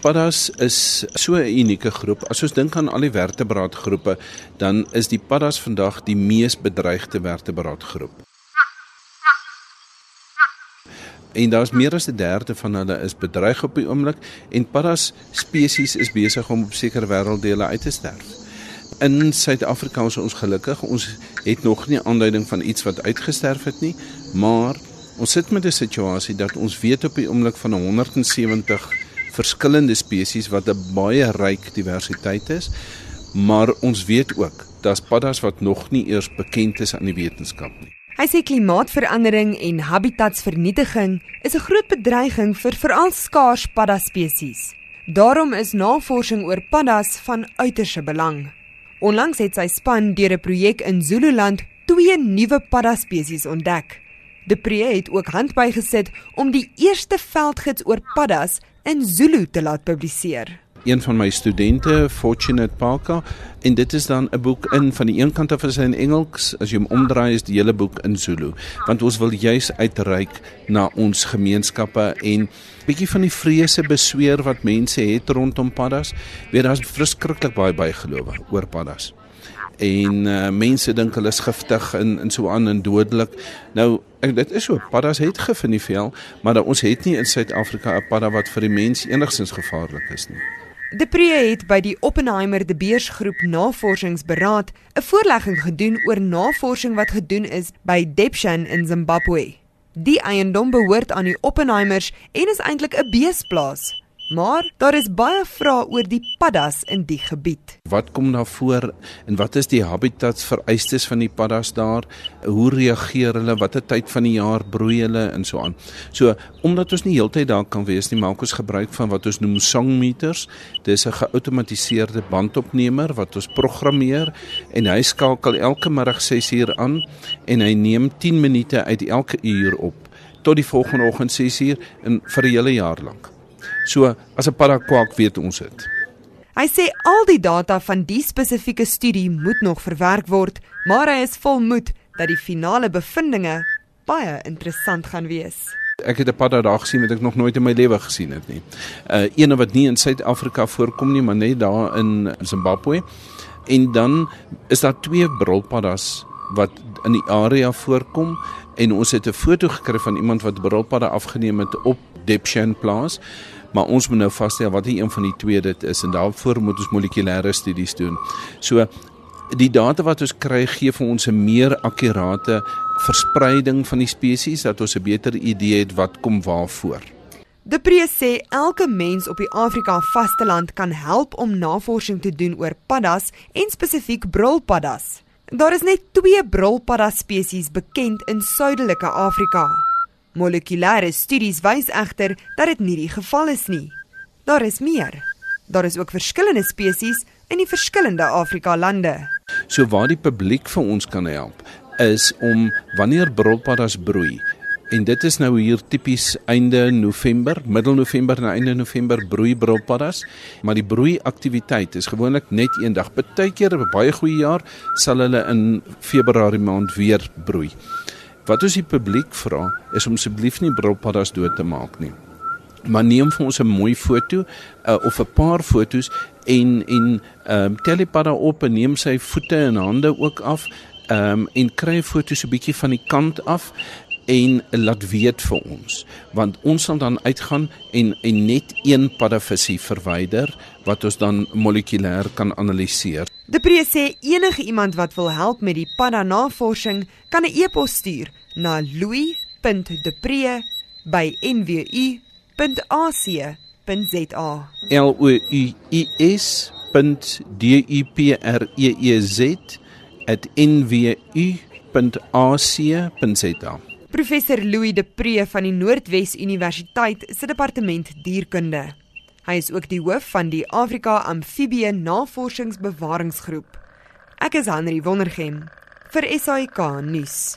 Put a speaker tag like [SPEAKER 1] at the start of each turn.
[SPEAKER 1] Paddas is so 'n unieke groep. As ons dink aan al die vertebraatgroepe, dan is die paddas vandag die mees bedreigde vertebraatgroep. En daar's meer as 'n derde van hulle is bedreig op die oomblik en paddas spesies is besig om op sekere wêrelddele uit te sterf. In Suid-Afrika is ons gelukkig. Ons het nog nie aanduiding van iets wat uitgesterf het nie, maar ons sit met 'n situasie dat ons weet op die oomblik van 170 verskillende spesies wat 'n baie ryk diversiteit is, maar ons weet ook daar's paddas wat nog nie eers bekend is aan die wetenskap nie.
[SPEAKER 2] Hy sê klimaatsverandering en habitatsvernietiging is 'n groot bedreiging vir veral skaars paddaspesies. Daarom is navorsing oor paddas van uiterste belang. Onlangs het sy span deur 'n projek in Zululand twee nuwe paddaspesies ontdek. De Pre het ook hand bygesit om die eerste veldgids oor paddas in Zulu te laat publiseer.
[SPEAKER 1] Een van my studente, Fortunate Parker, en dit is dan 'n boek in van die een kant af is hy in Engels, as jy hom omdraai is die hele boek in Zulu, want ons wil juis uitreik na ons gemeenskappe en bietjie van die vrese besweer wat mense het rondom paddas. Weet daar's verskriklik baie bygelowe oor paddas en uh, mense dink hulle is giftig en en so aan en dodelik. Nou ek dit is so paddas het gif in die vel, maar da, ons het nie in Suid-Afrika 'n padda wat vir die mens enigstens gevaarlik is nie.
[SPEAKER 2] De Pre het by die Oppenheimer de Beers groep Navorsingsberaad 'n voorlegging gedoen oor navorsing wat gedoen is by Debshan in Zimbabwe. Die eiendom behoort aan die Oppenheimers en is eintlik 'n beesplaas. Maar daar is baie vrae oor die paddas in die gebied.
[SPEAKER 1] Wat kom daar voor en wat is die habitats vereistes van die paddas daar? Hoe reageer hulle? Watter tyd van die jaar broei hulle en so aan? So, omdat ons nie heeltyd daar kan wees nie, maak ons gebruik van wat ons noem song meters. Dis 'n geautomatiseerde bandopnemer wat ons programmeer en hy skakel elke middag 6uur aan en hy neem 10 minute uit elke uur op tot die volgende oggend 6uur en vir 'n hele jaar lank. So as 'n padda kwak weet ons dit.
[SPEAKER 2] Hy sê al die data van die spesifieke studie moet nog verwerk word, maar hy is vol moed dat die finale bevindinge baie interessant gaan wees.
[SPEAKER 1] Ek het 'n padda daar gesien wat ek nog nooit in my lewe gesien het nie. Uh een wat nie in Suid-Afrika voorkom nie, maar net daar in Zimbabwe. En dan is daar twee brulpaddas wat in die area voorkom en ons het 'n foto gekry van iemand wat brulpadda afgeneem het op Depshan plaas maar ons moet nou vasstel wat een van die twee dit is en daarvoor moet ons molekulêre studies doen. So die data wat ons kry gee vir ons 'n meer akkurate verspreiding van die spesies dat ons 'n beter idee het wat kom waarvoor.
[SPEAKER 2] De Pre sê elke mens op die Afrika vasteland kan help om navorsing te doen oor paddas en spesifiek brulpaddas. Daar is net 2 brulpadda spesies bekend in suidelike Afrika. Molekulêre studies wys egter dat dit nie die geval is nie. Daar is meer. Daar is ook verskillende spesies in die verskillende Afrika lande.
[SPEAKER 1] So waar die publiek vir ons kan help is om wanneer brulpaddas broei en dit is nou hier tipies einde November, middel November na einde November broei brulpaddas, maar die broei aktiwiteit is gewoonlik net een dag. Partykeer op 'n baie goeie jaar sal hulle in Februarie maand weer broei. Wat ons die publiek vra is om asseblief nie brilpaddas dood te maak nie. Maar neem vir ons 'n mooi foto uh, of 'n paar fotos en en ehm um, tel die padda op en neem sy voete en hande ook af ehm um, en kry foto's 'n bietjie van die kant af en laat weet vir ons want ons sal dan uitgaan en en net een paddavisie verwyder wat ons dan molekulêr kan analiseer.
[SPEAKER 2] De Pre sê enige iemand wat wil help met die padda navorsing kan 'n e-pos stuur na louis.depree@nwu.ac.za.
[SPEAKER 1] L O U I S D
[SPEAKER 2] Professor Louis De Pre van die Noordwes Universiteit se departement dierkunde. Hy is ook die hoof van die Afrika Amfibie Navorsingsbewaringsgroep. Ek is Henry Wondergem vir SAK nuus.